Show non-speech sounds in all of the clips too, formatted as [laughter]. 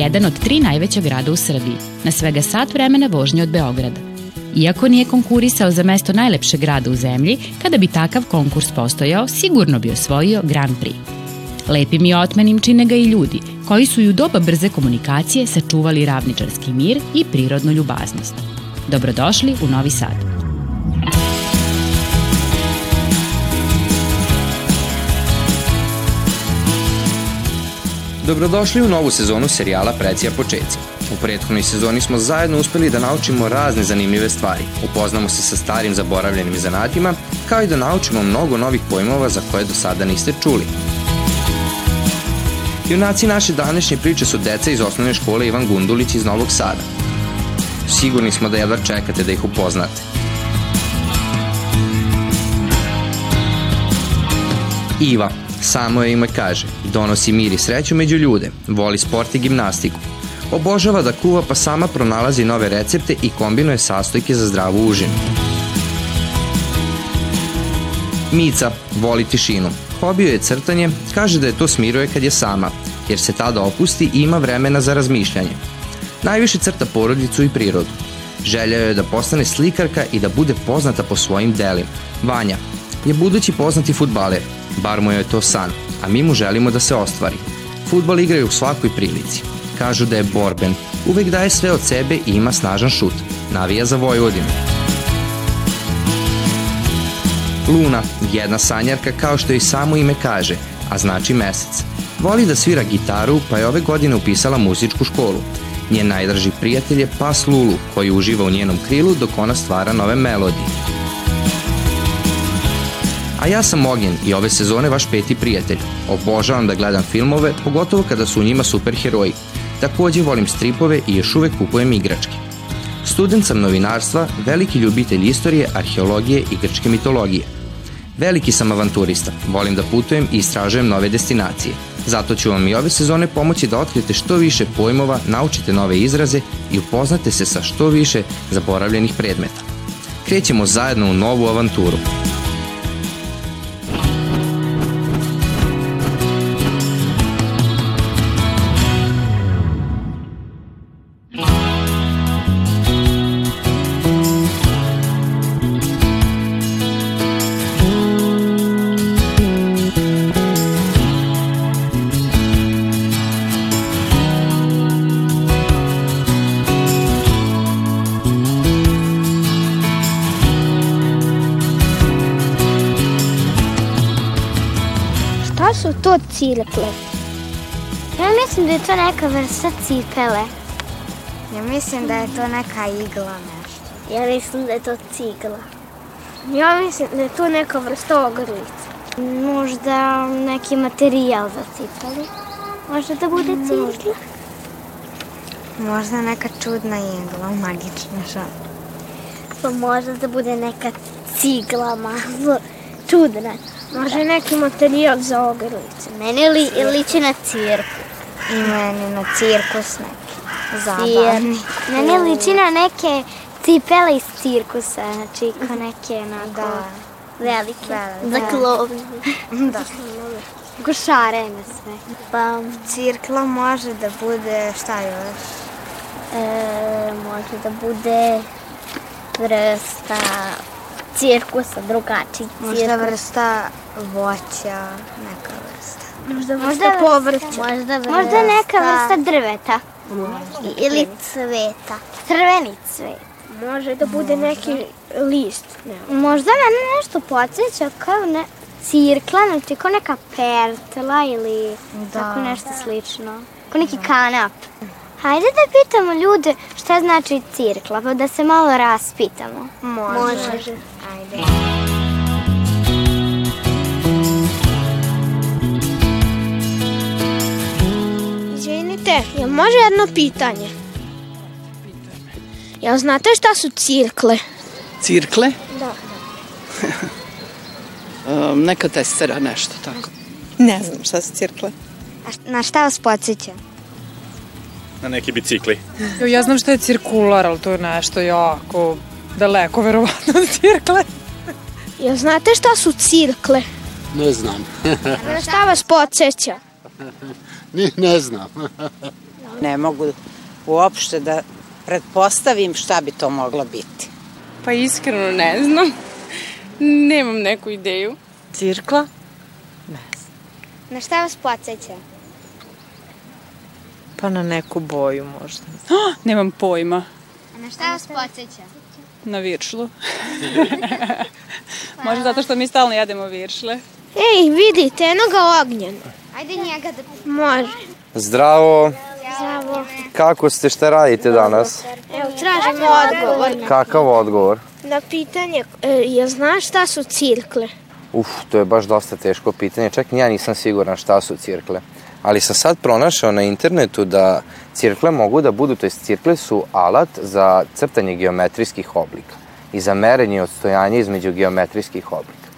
je jedan od tri najveća grada u Srbiji, na svega sat vremena vožnje od Beograda. Iako nije konkurisao za mesto najlepšeg grada u zemlji, kada bi takav konkurs postojao, sigurno bi osvojio Grand Prix. Lepim i otmenim čine ga i ljudi, koji su i u doba brze komunikacije sačuvali ravničarski mir i prirodnu ljubaznost. Dobrodošli u Novi Sad. Dobrodošli u novu sezonu serijala Precija početci. U prethodnoj sezoni smo zajedno uspeli da naučimo razne zanimljive stvari, upoznamo se sa starim zaboravljenim zanatima, kao i da naučimo mnogo novih pojmova za koje do sada niste čuli. Junaci naše današnje priče su deca iz osnovne škole Ivan Gundulić iz Novog Sada. Sigurni smo da jedva čekate da ih upoznate. Iva, Samo ime kaže, donosi mir i sreću među ljude, voli sport i gimnastiku. Obožava da kuva pa sama pronalazi nove recepte i kombinuje sastojke za zdravu užinu. Mica voli tišinu. Hobio je crtanje, kaže da je to smiruje kad je sama, jer se tada opusti i ima vremena za razmišljanje. Najviše crta porodicu i prirodu. Želja je da postane slikarka i da bude poznata po svojim delima. Vanja je budući poznati futbaler, bar mu je to san, a mi mu želimo da se ostvari. Futbol igraju u svakoj prilici. Kažu da je borben, uvek daje sve od sebe i ima snažan šut. Navija za Vojvodinu. Luna, jedna sanjarka kao što i samo ime kaže, a znači mesec. Voli da svira gitaru, pa je ove godine upisala muzičku školu. Njen najdraži prijatelj je pas Lulu, koji uživa u njenom krilu dok ona stvara nove melodije. A ja sam Ognjen i ove sezone vaš peti prijatelj. Obožavam da gledam filmove, pogotovo kada su u njima superheroji. Takođe volim stripove i još uvek kupujem igračke. Student sam novinarstva, veliki ljubitelj istorije, arheologije i grčke mitologije. Veliki sam avanturista, volim da putujem i istražujem nove destinacije. Zato ću vam i ove sezone pomoći da otkrijete što više pojmova, naučite nove izraze i upoznate se sa što više zaboravljenih predmeta. Krećemo zajedno u novu avanturu. To cirkle? Ja mislim da je to neka vrsta cipele. Ja mislim da je to neka igla nešto. Ja mislim da je to cigla. Ja mislim da je to neka vrsta ogrlice. Možda neki materijal za cipelu. Možda da bude cigla. Možda neka čudna igla, magična šal. Pa možda da bude neka cigla malo čudna. Može neki materijal za ogrlice. Meni li, liči na cirku. I meni na cirkus neki. Zabavni. Meni liči na neke cipele iz cirkusa, znači kao neke onako da. velike. Da, da. Za klovne. [laughs] da. Košarene sve. Pa cirkla može da bude šta još? E, može da bude vrsta cirkusa, drugačiji cirkus. Možda vrsta voća, neka vrsta. Možda vrsta možda povrća. Možda, vrsta... možda neka vrsta drveta. Možda. Ili cveta. Crveni cvet. Može da bude neki list. Ne. Možda mene nešto podsjeća kao ne, cirkla, znači kao neka pertla ili da. tako nešto slično. Kao neki kanap. Hajde da pitamo ljude šta znači cirkla, pa da se malo raspitamo. Može. Može. Ajde. Izvinite, jel može jedno pitanje? Jel znate šta su cirkle? Cirkle? Da. um, neka testera, nešto tako. Ne znam šta su cirkle. A na šta vas podsjeća? Na neki bicikli. Ja znam šta je cirkular, ali to je nešto jako daleko, verovatno, od cirkle. [laughs] Jel znate šta su cirkle? Ne znam. [laughs] Na šta vas podsjeća? [laughs] Ne, ne znam. Ne mogu uopšte da pretpostavim šta bi to moglo biti. Pa iskreno ne znam. Nemam neku ideju. Cirkla? Na šta vas podsjeća? Pa na neku boju možda. Oh, [gasps] nemam pojma. A na šta vas podsjeća? Na viršlu. [laughs] Možda zato što mi stalno jedemo viršle. Ej, vidite, eno ga ognjen. Ajde njega da... Može. Zdravo, Zdravo. kako ste, šta radite danas? Evo, tražimo odgovor Kakav odgovor? na pitanje, e, jel znaš šta su cirkle? Uf, to je baš dosta teško pitanje, čak ja nisam siguran šta su cirkle. Ali sam sad pronašao na internetu da cirkle mogu da budu, to jest cirkle su alat za crtanje geometrijskih oblika i za merenje odstojanja između geometrijskih oblika.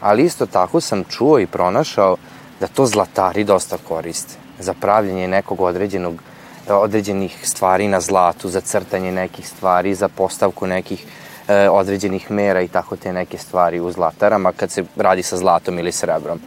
Ali isto tako sam čuo i pronašao da to zlatari dosta koriste za pravljanje nekog određenog određenih stvari na zlatu, za crtanje nekih stvari, za postavku nekih e, određenih mera i tako te neke stvari u zlatarama kad se radi sa zlatom ili srebrom.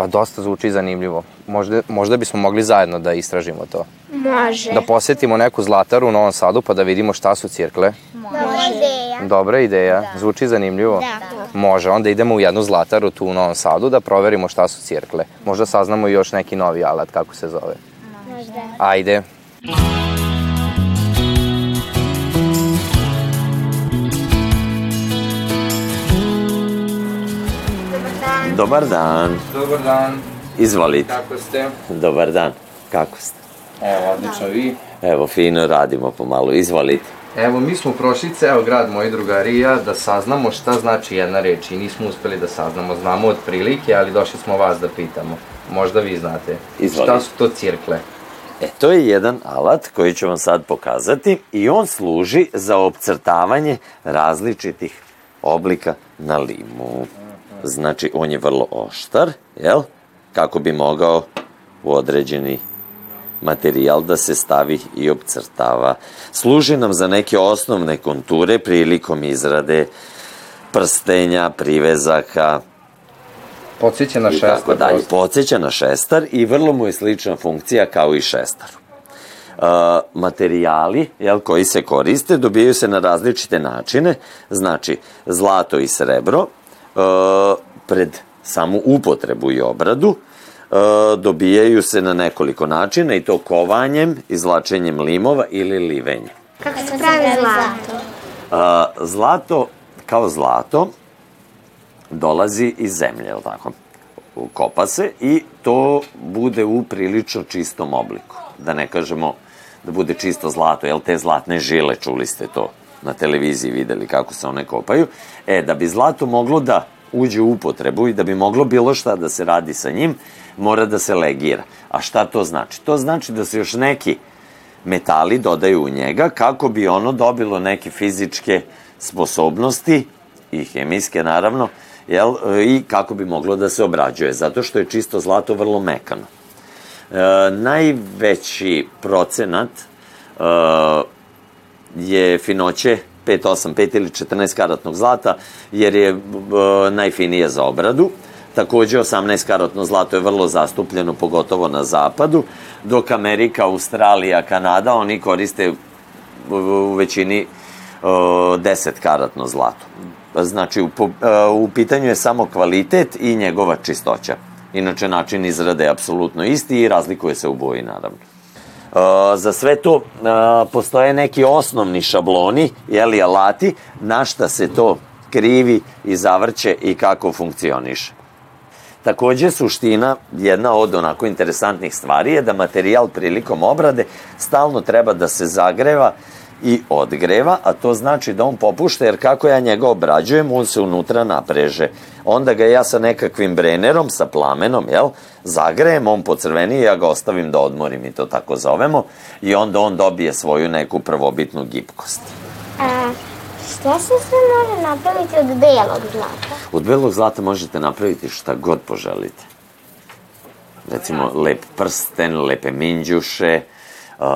Pa dosta zvuči zanimljivo. Možda, možda bismo mogli zajedno da istražimo to. Može. Da posetimo neku zlataru u Novom Sadu pa da vidimo šta su cirkle. Dobra ideja. Dobra ideja, zvuči zanimljivo. Da. Može, onda idemo u jednu zlataru tu u Novom Sadu da proverimo šta su cirkle. Možda saznamo i još neki novi alat, kako se zove. Možda. Ajde. Dobar dan. Dobar dan, Izvolite. kako ste? Dobar dan. Kako ste? Evo, odlično vi. Evo, fino radimo pomalo. Izvolite. Evo, mi smo prošli ceo grad, moji drugari i ja, da saznamo šta znači jedna reč i nismo uspeli da saznamo. Znamo od prilike, ali došli smo vas da pitamo. Možda vi znate. Izvolite. Šta su to cirkle? E, to je jedan alat koji ću vam sad pokazati i on služi za opcrtavanje različitih oblika na limu. Znači, on je vrlo oštar, jel? Kako bi mogao u određeni materijal da se stavi i opcrtava. Služi nam za neke osnovne konture prilikom izrade prstenja, privezaka, Podsjeća na šestar. tako dalje. Podseća na šestar i vrlo mu je slična funkcija kao i šestaru. Uh, materijali jel, koji se koriste dobijaju se na različite načine, znači zlato i srebro pred samu upotrebu i obradu uh, dobijaju se na nekoliko načina i to kovanjem, izlačenjem limova ili livenjem. Kako se pravi zlato? Uh, zlato, kao zlato, dolazi iz zemlje, je li tako? Kopa se i to bude u prilično čistom obliku. Da ne kažemo da bude čisto zlato, jel te zlatne žile, čuli ste to na televiziji, videli kako se one kopaju. E, da bi zlato moglo da uđe u upotrebu i da bi moglo bilo šta da se radi sa njim, mora da se legira. A šta to znači? To znači da se još neki metali dodaju u njega kako bi ono dobilo neke fizičke sposobnosti i hemijske naravno, jel, i kako bi moglo da se obrađuje, zato što je čisto zlato vrlo mekano. E, najveći procenat e, je finoće 5, 8, 5 ili 14 karatnog zlata, jer je e, najfinije za obradu. Takođe, 18 karatno zlato je vrlo zastupljeno, pogotovo na zapadu, dok Amerika, Australija, Kanada, oni koriste u, većini uh, 10 karatno zlato. Znači, u, uh, u pitanju je samo kvalitet i njegova čistoća. Inače, način izrade je apsolutno isti i razlikuje se u boji, naravno. Uh, za sve to uh, postoje neki osnovni šabloni, jeli, alati, na šta se to krivi i zavrće i kako funkcioniše. Takođe, suština, jedna od onako interesantnih stvari je da materijal prilikom obrade stalno treba da se zagreva i odgreva, a to znači da on popušta, jer kako ja njega obrađujem, on se unutra napreže. Onda ga ja sa nekakvim brenerom, sa plamenom, jel, zagrejem, on pocrveni i ja ga ostavim da odmori, mi to tako zovemo, i onda on dobije svoju neku prvobitnu gipkost. A, šta se sve može napraviti od belog zlata? Od belog zlata možete napraviti šta god poželite. Recimo, lep prsten, lepe minđuše, uh,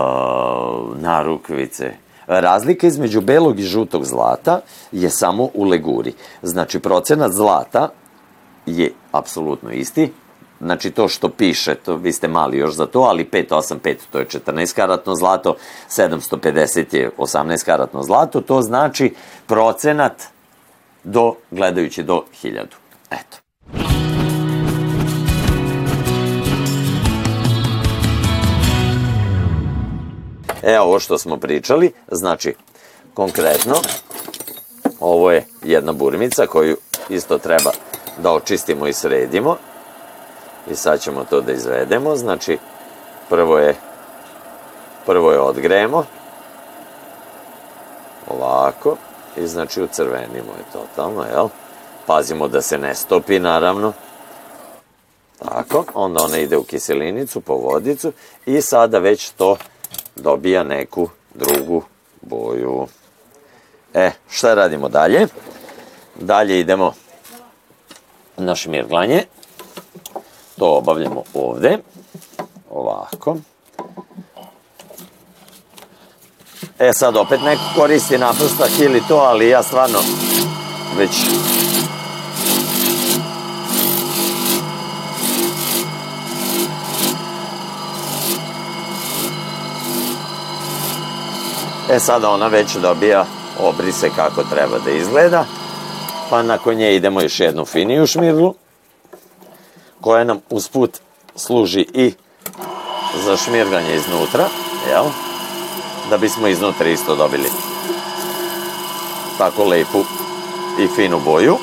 narukvice. Razlika između belog i žutog zlata je samo u leguri. Znači, procenat zlata je apsolutno isti, znači to što piše, to, vi ste mali još za to, ali 585 to je 14 karatno zlato, 750 je 18 karatno zlato, to znači procenat do, gledajući do 1000. Eto. E, ovo što smo pričali, znači, konkretno, ovo je jedna burmica koju isto treba da očistimo i sredimo. I sad ćemo to da izvedemo, znači, prvo je, prvo je odgremo, ovako, i znači ucrvenimo je totalno, jel? Pazimo da se ne stopi, naravno. Tako, onda ona ide u kiselinicu, po vodicu i sada već to dobija neku drugu boju. E, šta radimo dalje? Dalje idemo na šmirglanje. To obavljamo ovde. Ovako. E sad opet neko koristi naprstak ili to, ali ja stvarno već E sada ona već dobija obrise kako treba da izgleda, pa nakon nje idemo još jednu finiju šmirglu, koja nam usput služi i za šmirganje iznutra, jel? Da bismo iznutra isto dobili tako lepu i finu boju.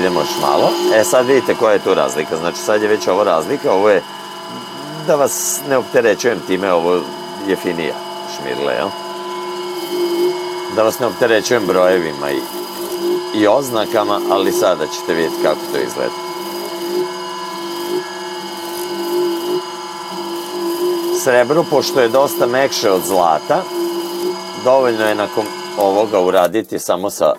Idemo još malo. E sad vidite koja je tu razlika. Znači sad je već ovo razlika, ovo je da vas ne opterećujem time, ovo je finija šmirle, jel? Da vas ne opterećujem brojevima i, i oznakama, ali sada ćete vidjeti kako to izgleda. Srebro, pošto je dosta mekše od zlata, dovoljno je nakon ovoga uraditi samo sa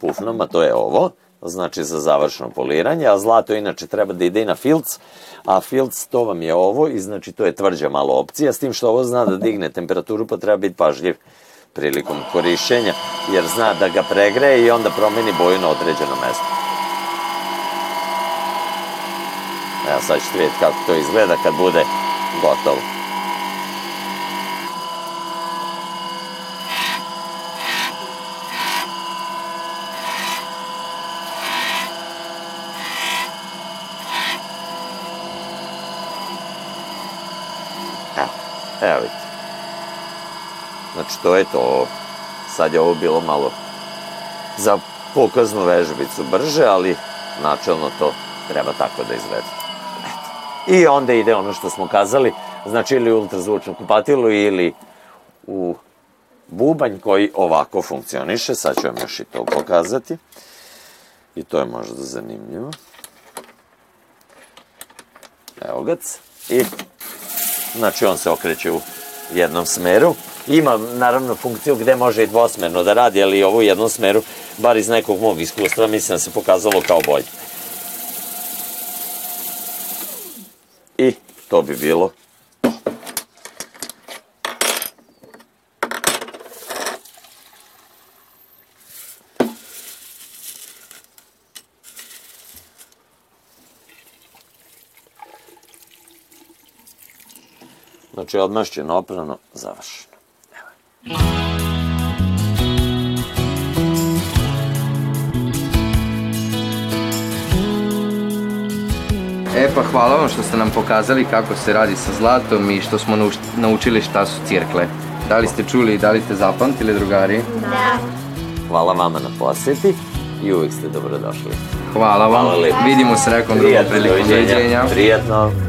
pufnom, a to je ovo, znači za završno poliranje, a zlato inače treba da ide i na filc, a filc to vam je ovo i znači to je tvrđa malo opcija, s tim što ovo zna da digne temperaturu pa treba biti pažljiv prilikom korišćenja, jer zna da ga pregreje i onda promeni boju na određeno mesto. Evo sad ćete vidjeti kako to izgleda kad bude gotovo. Evo vidite. Znači to je to. Sad je ovo bilo malo za pokaznu vežbicu brže, ali načelno to treba tako da izgleda. Eto. I onda ide ono što smo kazali, znači ili ultrazvučno kupatilo ili u bubanj koji ovako funkcioniše. Sad ću vam još i to pokazati. I to je možda zanimljivo. Evo ga. I znači on se okreće u jednom smeru. Ima naravno funkciju gde može i dvosmerno da radi, ali ovo u jednom smeru, bar iz nekog mog iskustva, mislim da se pokazalo kao bolje. I to bi bilo Znači, odmašćeno, oprano, završeno. Evo. E pa hvala vam što ste nam pokazali kako se radi sa zlatom i što smo naučili šta su cirkle. Da li ste čuli i da li ste zapamtili, drugari? Da. Hvala vama na poseti i uvijek ste dobrodošli. Hvala vam. Hvala Vidimo se nekom drugom prilikom. Doviđenja. Prijetno.